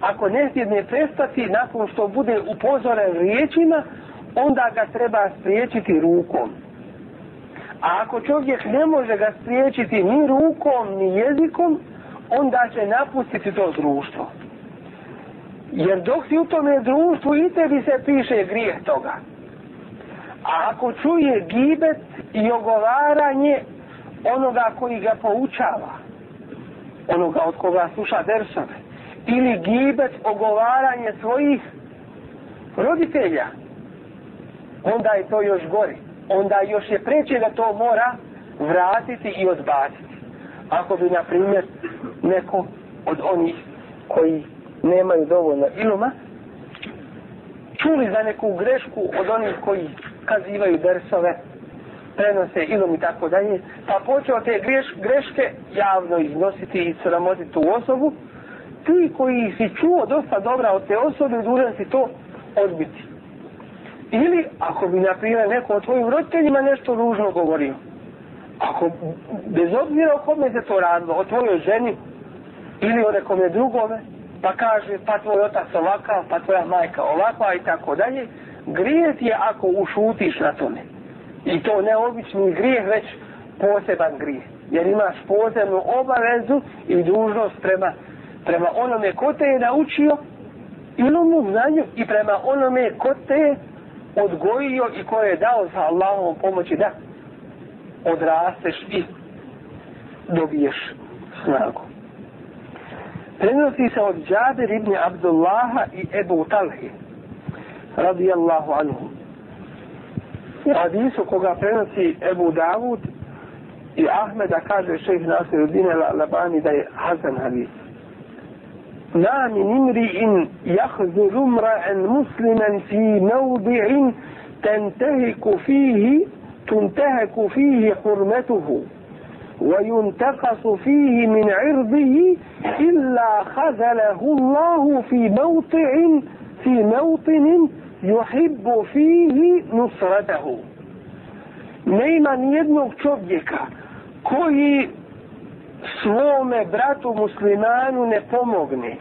ako ne htjedne prestati nakon što bude upozoren riječima, onda ga treba spriječiti rukom. A ako čovjek ne može ga spriječiti ni rukom, ni jezikom, onda će napustiti to društvo. Jer dok si u tome društvu i tebi se piše grijeh toga. A ako čuje gibet i ogovaranje onoga koji ga poučava, onoga od koga sluša dersove, ili gibet ogovaranje svojih roditelja, onda je to još gori. Onda još je preće da to mora vratiti i odbaciti. Ako bi, na primjer, neko od onih koji nemaju dovoljno iluma, čuli za neku grešku od onih koji kazivaju dersove, prenose ilom i tako dalje, pa počeo te greš, greške javno iznositi i sramotiti tu osobu, ti koji si čuo dosta dobra od te osobe, dužan si to odbiti. Ili, ako bi, na primjer, neko o tvojim roditeljima nešto ružno govorio, ako, bez obzira o kome se to radilo, o tvojoj ženi, ili o nekome drugome, pa kaže, pa tvoj otac ovakav, pa tvoja majka ovakva i tako dalje, grijet je ako ušutiš na tome. I to ne obični grijeh, već poseban grijeh. Jer imaš posebnu obavezu i dužnost prema, prema onome ko te je naučio ilomu znanju i prema onome ko te je odgojio i ko je dao sa Allahom pomoći da odrasteš i dobiješ snagu. Prenosi se od Džabir ibn Abdullaha i Ebu Talhi radijallahu anhu. Hadisu koga prenosi Ebu Davud i Ahmeda kaže šejh Nasir Udin al-Labani da je Hasan hadis. ما من امرئ يخذل امرأ مسلما في موضع تنتهك فيه تنتهك فيه حرمته وينتقص فيه من عرضه إلا خذله الله في موطع في موطن juhibbu fihi nusratahu. Ne ima nijednog čovjeka koji svome bratu muslimanu ne pomogne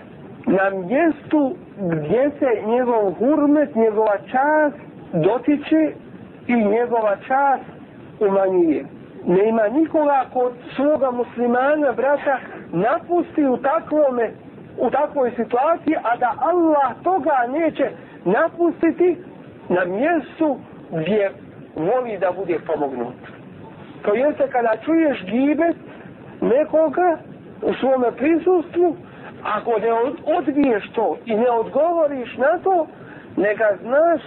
na mjestu gdje se njegov hurmet, njegova čas dotiče i njegova čas umanjuje. neimam nikoga kod svoga muslimana brata napusti u takvome u takvoj situaciji, a da Allah toga neće napustiti na mjestu gdje voli da bude pomognut. To jeste kada čuješ gibet nekoga u svome prisustvu, ako ne odbiješ to i ne odgovoriš na to, neka znaš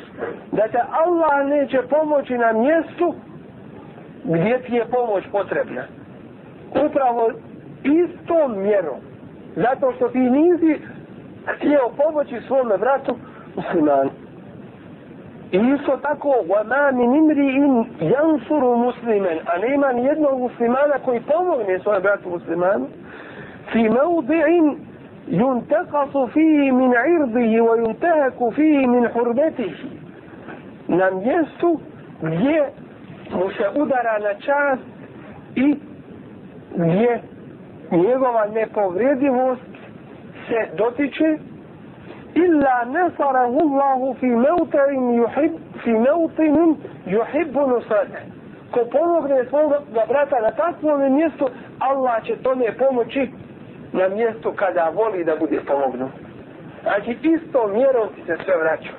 da te Allah neće pomoći na mjestu gdje ti je pomoć potrebna. Upravo istom mjerom. Zato što ti nisi htio pomoći svome vratu muslimanu. I isto tako, وَمَا مِنْ إِمْرِئٍ يَنْصُرُ مُسْلِمًا A nema ni jednog muslimana koji pomogne svoje bratu muslimanu. فِي مَوْضِعٍ يُنْتَقَصُ فِيهِ مِنْ عِرْضِهِ وَيُنْتَهَكُ فِيهِ مِنْ حُرْبَتِهِ Na mjestu gdje mu se udara na čas i gdje njegova nepovredivost se dotiče. Illa nasarahu Allahu fi mautin yuhib fi mautin yuhib nusara ko pomogne svoga brata na takvom mjestu Allah će tome pomoći na mjestu kada voli da bude pomognu. Znači isto mjerom ti se sve vraća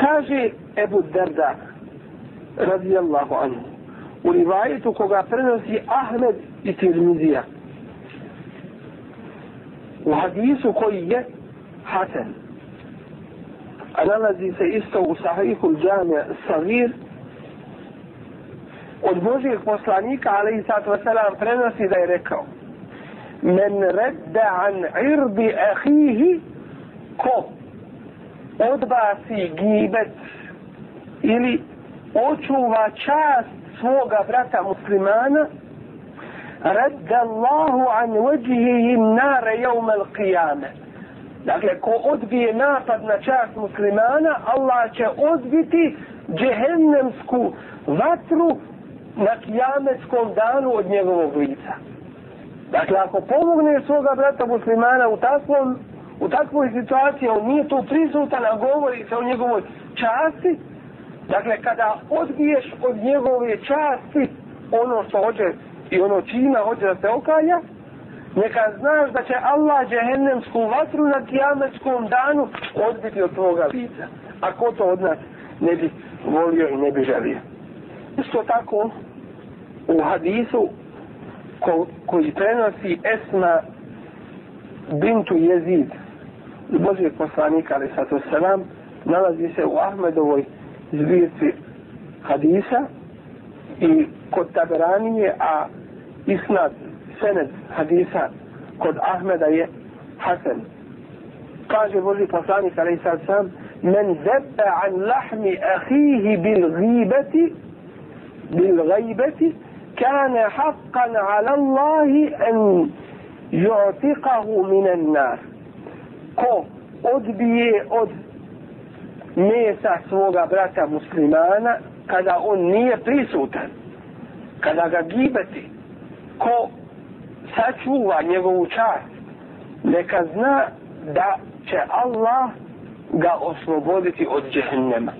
kaže Ebu Darda radijallahu anhu u rivajetu koga prenosi Ahmed i Tirmizija u hadisu koji je Hasan. A nalazi se isto u sahihu džamija Savir. Od Božijeg poslanika, ali i sad vaselam, prenosi da je rekao Men redda an irbi ahihi ko odbaci gibet ili očuva čast svoga brata muslimana رد Allahu an vajhihi nare يوم القيامة Dakle, ko odbije napad na čast muslimana, Allah će odbiti džehennemsku vatru na kijametskom danu od njegovog lica. Dakle, ako pomogne svoga brata muslimana u takvom u takvoj situaciji, on nije tu prisutan, a govori se o njegovoj časti, dakle, kada odbiješ od njegove časti ono što hoće i ono čina hoće da se okalja, neka znaš da će Allah džehennemsku vatru na kijametskom danu odbiti od tvoga lica. A ko to od nas ne bi volio i ne bi želio. Isto tako u hadisu ko, koji prenosi Esma bintu Jezid Božijeg poslanika ali sato selam nalazi se u Ahmedovoj zbirci hadisa i kod Taberanije a إسناد سند حديثا قد أحمد أي حسن. قال بولي فصانك عليه السلام من ذب عن لحم أخيه بالغيبة بالغيبة كان حقا على الله أن يعتقه من النار. كو odbije od ميسا svoga brata muslimana kada on nije prisutan kada ga gibati ko sačuva njegovu čast neka zna da će Allah ga osloboditi od džehennema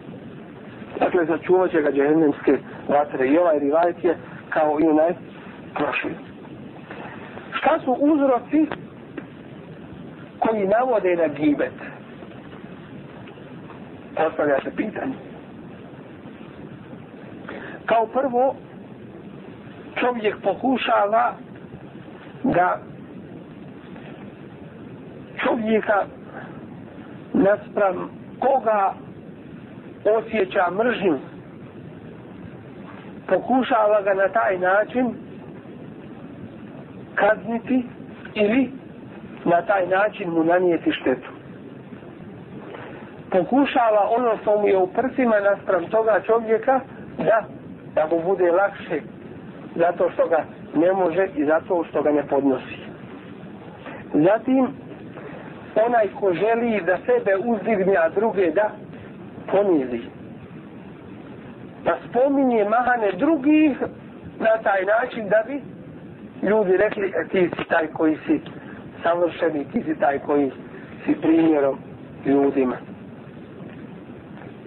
dakle sačuvat će ga džehennemske vatre i ovaj rivajt je kao i onaj prošli. Šta su uzroci koji navode na gibet? Postavlja se pitanje. Kao prvo, čovjek pokušava da čovjeka naspram koga osjeća mržnju pokušava ga na taj način kazniti ili na taj način mu nanijeti štetu. Pokušava ono što mu je u prsima naspram toga čovjeka da, da mu bude lakše zato što ga ne može i zato što ga ne podnosi. Zatim, onaj ko želi da sebe uzdigne, a druge da ponizi da pa spominje mahane drugih na taj način da bi ljudi rekli e, ti si taj koji si savršeni, ti si taj koji si primjerom ljudima.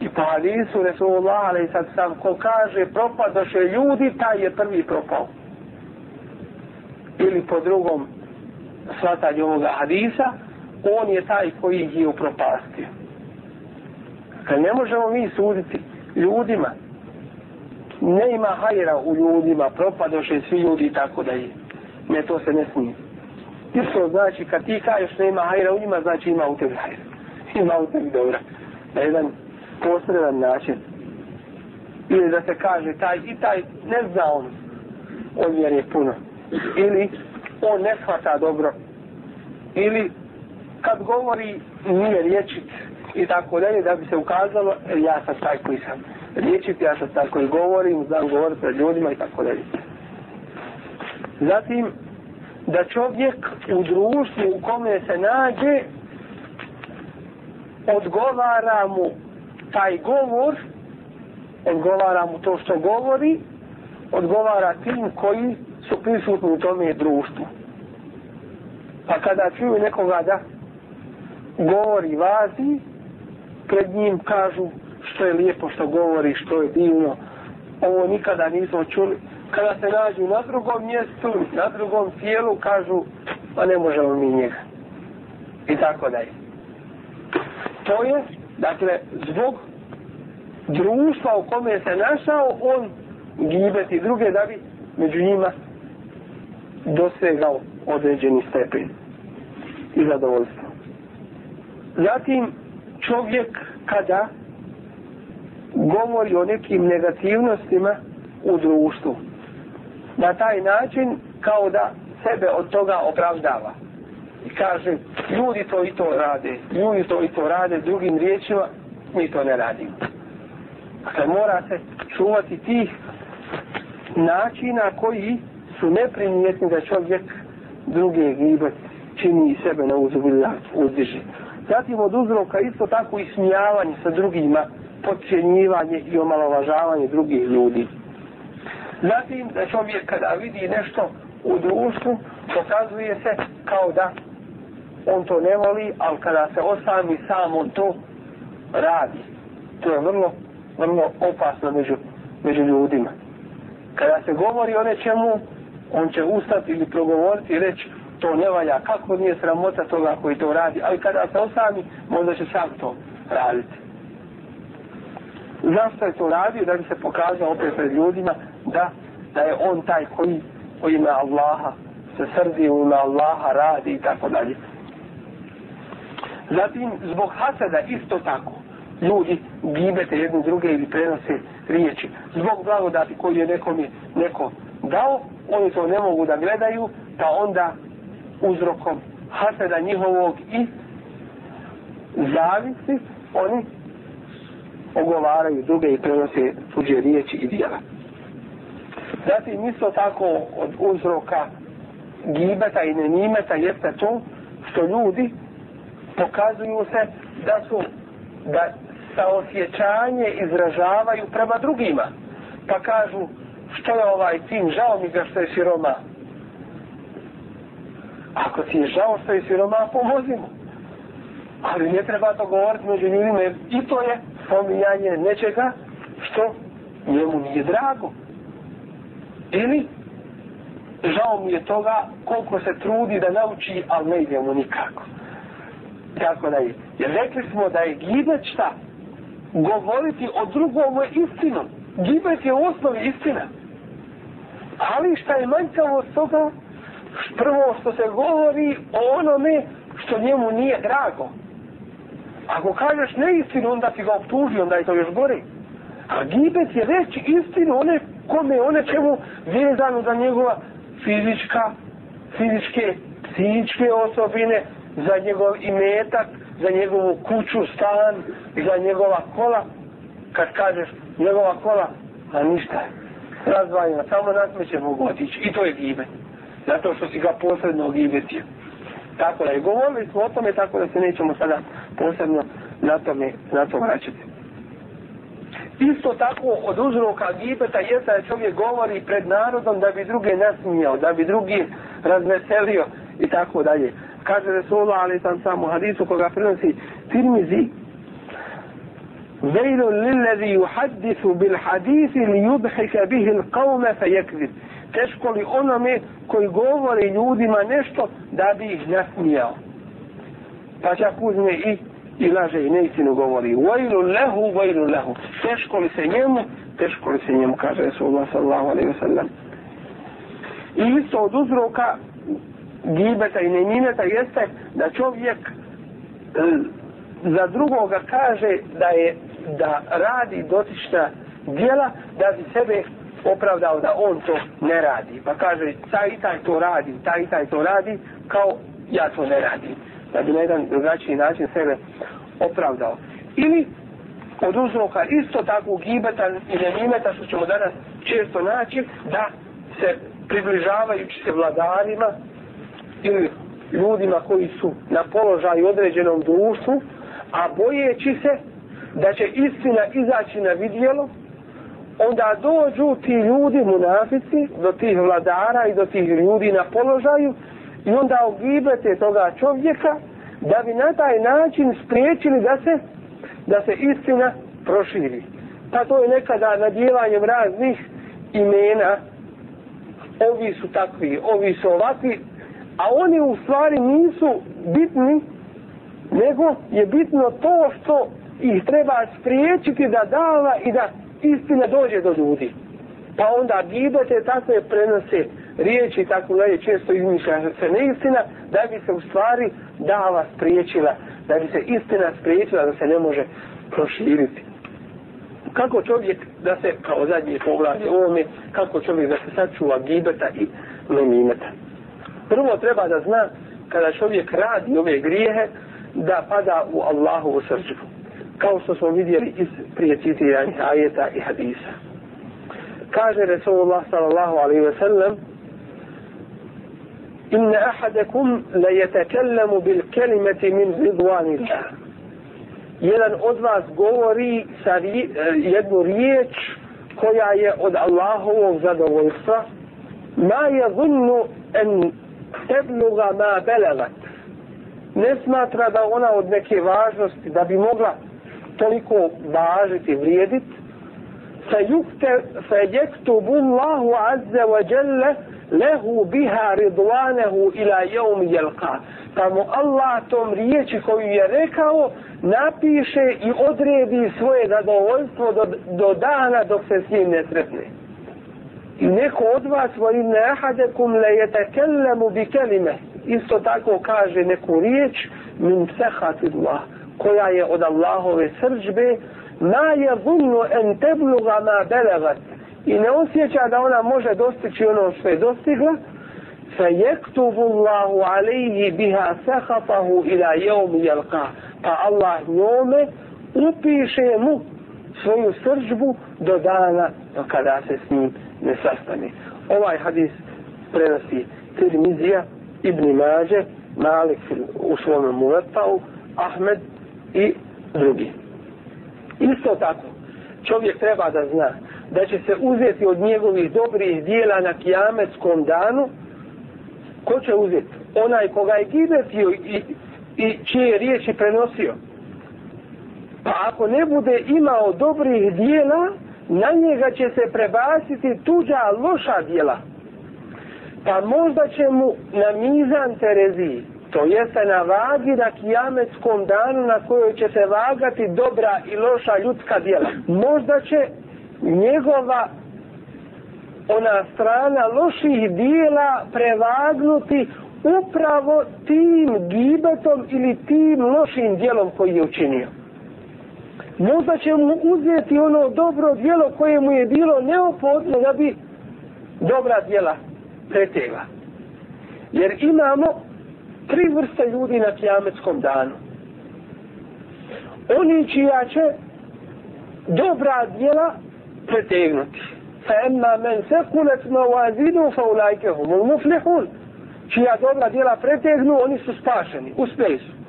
I po hadisu Resulullah, ali sad sam ko kaže propadoše ljudi, taj je prvi propao. Ili po drugom shvatanju ovoga hadisa, on je taj koji ih je upropastio. Kad ne možemo mi suditi ljudima, ne ima hajera u ljudima, propadoše svi ljudi i tako da je. Ne, to se ne smije. Isto znači, kad ti kažeš ne ima hajera u njima, znači ima u tebi hajera. Ima u tebi dobra. Na jedan posredan način. Ili da se kaže, taj i taj ne zna on, on je puno. Ili on ne shvata dobro. Ili kad govori nije riječit i tako dalje, da bi se ukazalo, e, ja sam taj koji sam riječit, ja sam taj koji govorim, znam govoriti pred ljudima i tako dalje. Zatim, da čovjek u društvu u kome se nađe, odgovara mu taj govor, odgovara mu to što govori, odgovara tim koji su prisutni u tome društvu. Pa kada čuju nekoga da govori vazi, pred njim kažu što je lijepo što govori, što je divno. Ovo nikada nismo čuli. Kada se nađu na drugom mjestu, na drugom tijelu, kažu, pa ne možemo mi njega. I tako dalje. To je, dakle, zbog društva u kome se našao, on gibeti druge da bi među njima dosegao određeni stepen i zadovoljstvo. Zatim čovjek kada govori o nekim negativnostima u društvu. Na taj način kao da sebe od toga opravdava. I kaže, ljudi to i to rade, ljudi to i to rade, drugim riječima, mi to ne radimo. Dakle, mora se čuvati tih načina koji su neprimjetni da čovjek druge gibe čini sebe na uzbilja uzdiži. Zatim od uzroka isto tako i smijavanje sa drugima, podcjenjivanje i omalovažavanje drugih ljudi. Zatim da čovjek kada vidi nešto u društvu, pokazuje se kao da on to ne voli, ali kada se osami sam on to radi. To je vrlo, vrlo opasno među, među ljudima. Kada se govori o nečemu, on će ustati ili progovoriti i reći to ne valja, kako nije sramota toga koji to radi, ali kada se osami, možda će sam to raditi. Zašto je to radio? Da bi se pokazao opet pred ljudima da, da je on taj koji u ime Allaha se srdi, u ime Allaha radi i tako dalje. Zatim, zbog hasada isto tako, ljudi gibete jedni druge ili prenose riječi. Zbog blagodati koju je nekom je neko dao, oni to ne mogu da gledaju, pa onda uzrokom hasada njihovog i zavisi, oni ogovaraju druge i prenose tuđe riječi i dijela. Zatim isto tako od uzroka gibeta i nenimeta jeste to što ljudi pokazuju se da su da saosjećanje izražavaju prema drugima. Pa kažu što je ovaj tim, žao mi ga što je siroma. Ako ti je žao što je siroma, pomozi mu. Ali ne treba to govoriti među ljudima, jer i to je spominjanje nečega što njemu nije drago. Ili žao mi je toga koliko se trudi da nauči, ali ne ide mu nikako. Tako da je. Jer rekli smo da je gibet šta? Govoriti o drugom je istinom. Gibet je u osnovi istina. Ali šta je manjkavo s toga? Prvo što se govori o onome što njemu nije drago. Ako kažeš neistinu, onda ti ga optuži, onda je to još gore. A gibet je reći istinu one kome, one čemu vezano za njegova fizička, fizičke, psihičke osobine, za njegov imetak, za njegovu kuću, stan, za njegova kola. Kad kažeš njegova kola, a ništa, razvajena, samo nasmeće mogu otići. I to je gibe. Zato što si ga posredno gibetio. Tako da je govorili smo o tome, tako da se nećemo sada posebno na tome, na to vraćati. Isto tako od uzroka gibeta je da čovjek govori pred narodom da bi druge nasmijao, da bi drugi razveselio i tako dalje. Kaže Resulullah, ali sam samo hadisu koga prenosi Tirmizi, Vejlu lillezi yuhaddisu bil hadisi li yudhika bihi l'qawme fe yekzib. Teško li onome koji govori ljudima nešto da bi ih nasmijao. Pa čak uzme i i laže i neistinu govori vajlu lehu, vajlu lehu teško li se njemu, teško li se njemu kaže Resulullah sallahu alaihi wa sallam i isto od uzroka gibeta i nemineta jeste da čovjek e, za drugoga kaže da je da radi dotična djela da bi sebe opravdao da on to ne radi pa kaže taj i taj to radi taj i taj to radi kao ja to ne radim da bi na jedan drugačiji način sebe opravdao. Ili od uzroka isto tako gibeta i nemimeta što ćemo danas često naći da se približavajući se vladarima ili ljudima koji su na položaju određenom društvu, a bojeći se da će istina izaći na vidjelo, onda dođu ti ljudi, munafici, do tih vladara i do tih ljudi na položaju i onda ogibete toga čovjeka da bi na taj način spriječili da se da se istina proširi. Pa to je nekada nadjevanjem raznih imena ovi su takvi, ovi su ovakvi, a oni u stvari nisu bitni, nego je bitno to što ih treba spriječiti da dava i da istina dođe do ljudi. Pa onda gibete takve prenose riječi tako dalje često izmišlja se neistina da bi se u stvari dava spriječila, da bi se istina spriječila da se ne može proširiti. Kako čovjek da se, kao zadnji poglavlje ovome, kako čovjek da se sačuva gibeta i nemimeta. Prvo treba da zna kada čovjek radi ove grijehe da pada u Allahovu srđu. Kao što smo vidjeli iz prije citiranih ajeta i hadisa. Kaže Resulullah sallallahu alaihi ve sellem إن أحدكم ليتكلم بالكلمة من رضوان الله jedan od vas govori sa jednu riječ koja je od Allahovog zadovoljstva ma je zunnu en tebluga ma belegat. Ne smatra da ona od neke važnosti da bi mogla toliko važiti, vrijediti, sa yukte sa jektubu Allahu azze wa jelle lehu biha ridwanehu ila jevmi yalqa. Pa mu Allah tom riječi koju je rekao napiše i odredi svoje zadovoljstvo do, do dana dok se s njim ne sretne. I neko od vas va inne ahadekum le jetekellemu bi kelime. Isto tako kaže neku riječ min sehatidullah koja je od Allahove srđbe ma je zunnu en tebluga ma belegat i ne osjeća da ona može dostići ono što je dostigla fe jektubu Allahu alaihi biha sehatahu ila jeum jelka pa Allah njome upiše mu svoju srđbu do dana kada se s njim ne sastane. Ovaj hadis prenosi Tirmizija, Ibn Mađe, Malik u svom muvetau, Ahmed i drugi. Isto tako, čovjek treba da zna da će se uzeti od njegovih dobrih dijela na kijametskom danu, ko će uzeti? Onaj koga je gibetio i, i čije riječi prenosio. Pa ako ne bude imao dobrih dijela, na njega će se prebaciti tuđa loša djela. Pa možda će mu na mizan Tereziji, to jeste na vagi na kijametskom danu na kojoj će se vagati dobra i loša ljudska djela. Možda će njegova ona strana loših dijela prevagnuti upravo tim gibetom ili tim lošim dijelom koji je učinio možda će mu uzeti ono dobro djelo koje mu je bilo neophodno da bi dobra djela pretegla. Jer imamo tri vrste ljudi na kijametskom danu. Oni čija će dobra djela pretegnuti. Fa emma men sekulet ma wazinu fa ulajke humul muflihun. Čija dobra djela pretegnu, oni su spašeni, uspjeli su.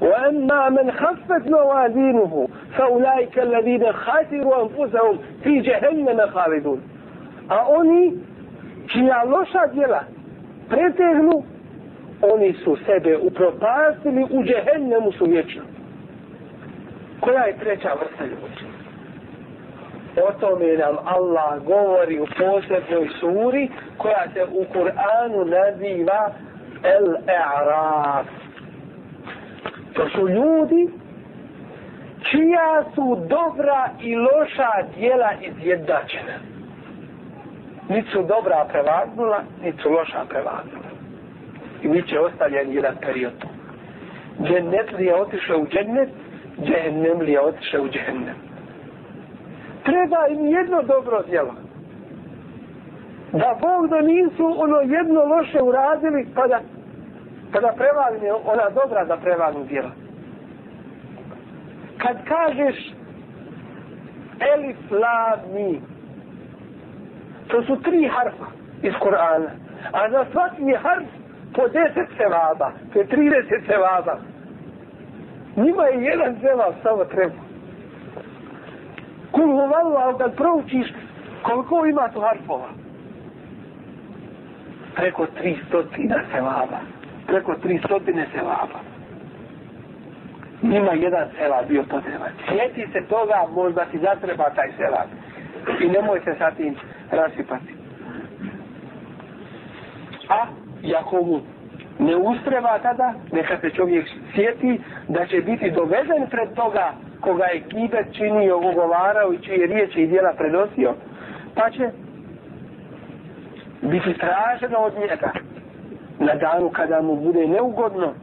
وأما من خفت موازينه فأولئك الذين خاسروا أنفسهم في جهنم خالدون أوني čija loša djela pretegnu, oni su sebe upropastili u džehennemu su vječno. Koja je treća vrsta ljudi? O tome nam Allah govori u posebnoj suri koja se u Kur'anu naziva El-E'raf. To su ljudi čija su dobra i loša dijela izjednačena. Niti su dobra prevagnula, niti su loša prevagnula. I mi će ostavljen jedan period tu. Džennet li je otišao u džennet, džennem li je otišao u džennem. Treba im jedno dobro djelo. Da Bog da nisu ono jedno loše uradili, pa da kada prevagne ona dobra da prevagnu djela. Kad kažeš elif, la, mi, to su tri harfa iz Korana. A za svaki harf po deset sevaba, to je trideset sevaba. Njima je jedan sevab, samo treba. Kul huvallahu, kad proučiš, koliko ima tu harfova? Preko tri stotina sevaba preko tri stotine sevaba. Nima jedan sevab bio potreban. Sjeti se toga, možda ti zatreba taj sevab. I nemoj se sa tim rasipati. A, jako mu ne ustreba tada, neka se čovjek sjeti da će biti dovezen pred toga koga je kibet činio, ugovarao i čije riječi i dijela prenosio, pa će biti traženo od njega na danu kada mu bude neugodno,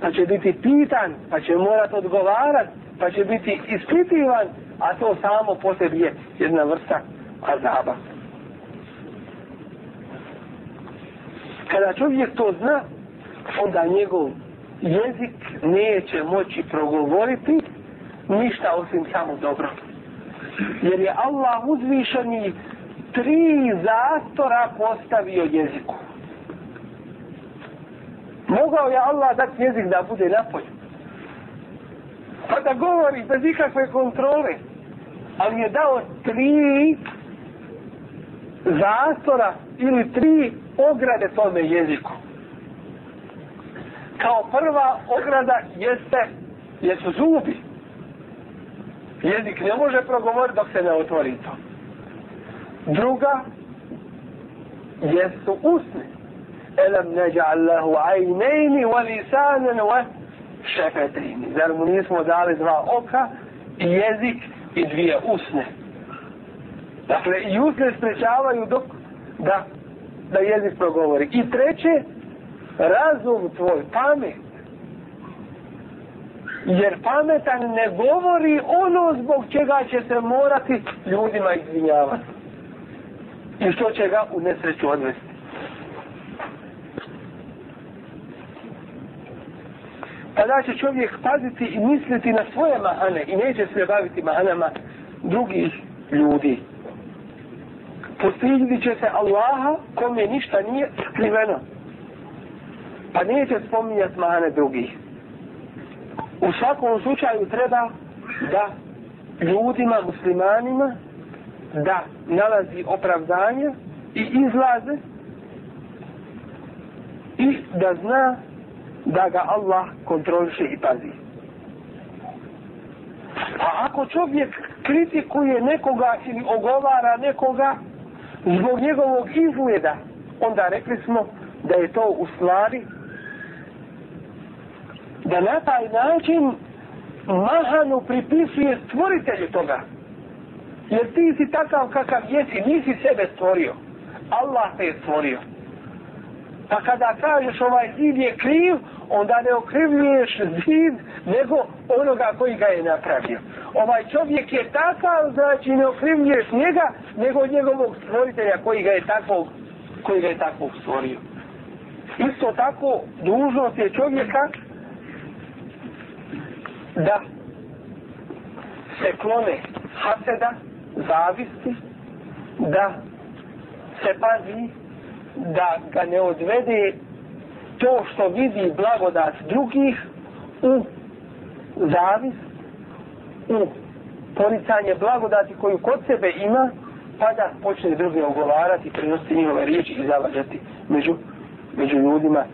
pa će biti pitan, pa će morat odgovarat, pa će biti ispitivan, a to samo po sebi je jedna vrsta azaba. Kada čovjek to zna, onda njegov jezik neće moći progovoriti ništa osim samo dobro. Jer je Allah uzvišeni tri zastora postavio jeziku. Mogao je Allah dati jezik da bude napolju. Pa da govori bez ikakve kontrole. Ali je dao tri zastora ili tri ograde tome jeziku. Kao prva ograda jeste jesu zubi. Jezik ne može progovoriti dok se ne otvori to. Druga jesu usne. Elem neđa'al lehu ajnejni wa lisanen wa šefetejni. Zar mu nismo dali dva oka i jezik i dvije usne. Dakle, i usne sprečavaju dok da, da jezik progovori. I treće, razum tvoj, pamet. Jer pametan ne govori ono zbog čega će se morati ljudima izvinjavati. I što će ga u nesreću odvesti. Tada će čovjek paziti i misliti na svoje mahane i neće se baviti mahanama drugih ljudi. Postidit će se Allaha kome ništa nije skriveno. Pa neće spominjati mahane drugih. U svakom slučaju treba da ljudima, muslimanima, da nalazi opravdanje i izlaze i da zna da ga Allah kontroliše i pazi. A ako čovjek kritikuje nekoga ili ogovara nekoga zbog njegovog izgleda, onda rekli smo da je to u stvari da na taj način mahanu pripisuje stvoritelju toga. Jer ti si takav kakav jesi, nisi sebe stvorio. Allah te je stvorio. Pa kada kažeš ovaj zid je kriv, onda ne okrivljuješ zid, nego onoga koji ga je napravio. Ovaj čovjek je takav, znači ne okrivljuješ njega, nego njegovog stvoritelja koji ga je takvog, koji ga je takvog stvorio. Isto tako, dužnost je čovjeka da se klone haseda, zavisti, da se pazi da ga ne odvede to što vidi blagodat drugih u zavis, u poricanje blagodati koju kod sebe ima, pa da počne druge ogovarati, prenositi njihove riječi i zavađati među, među ljudima.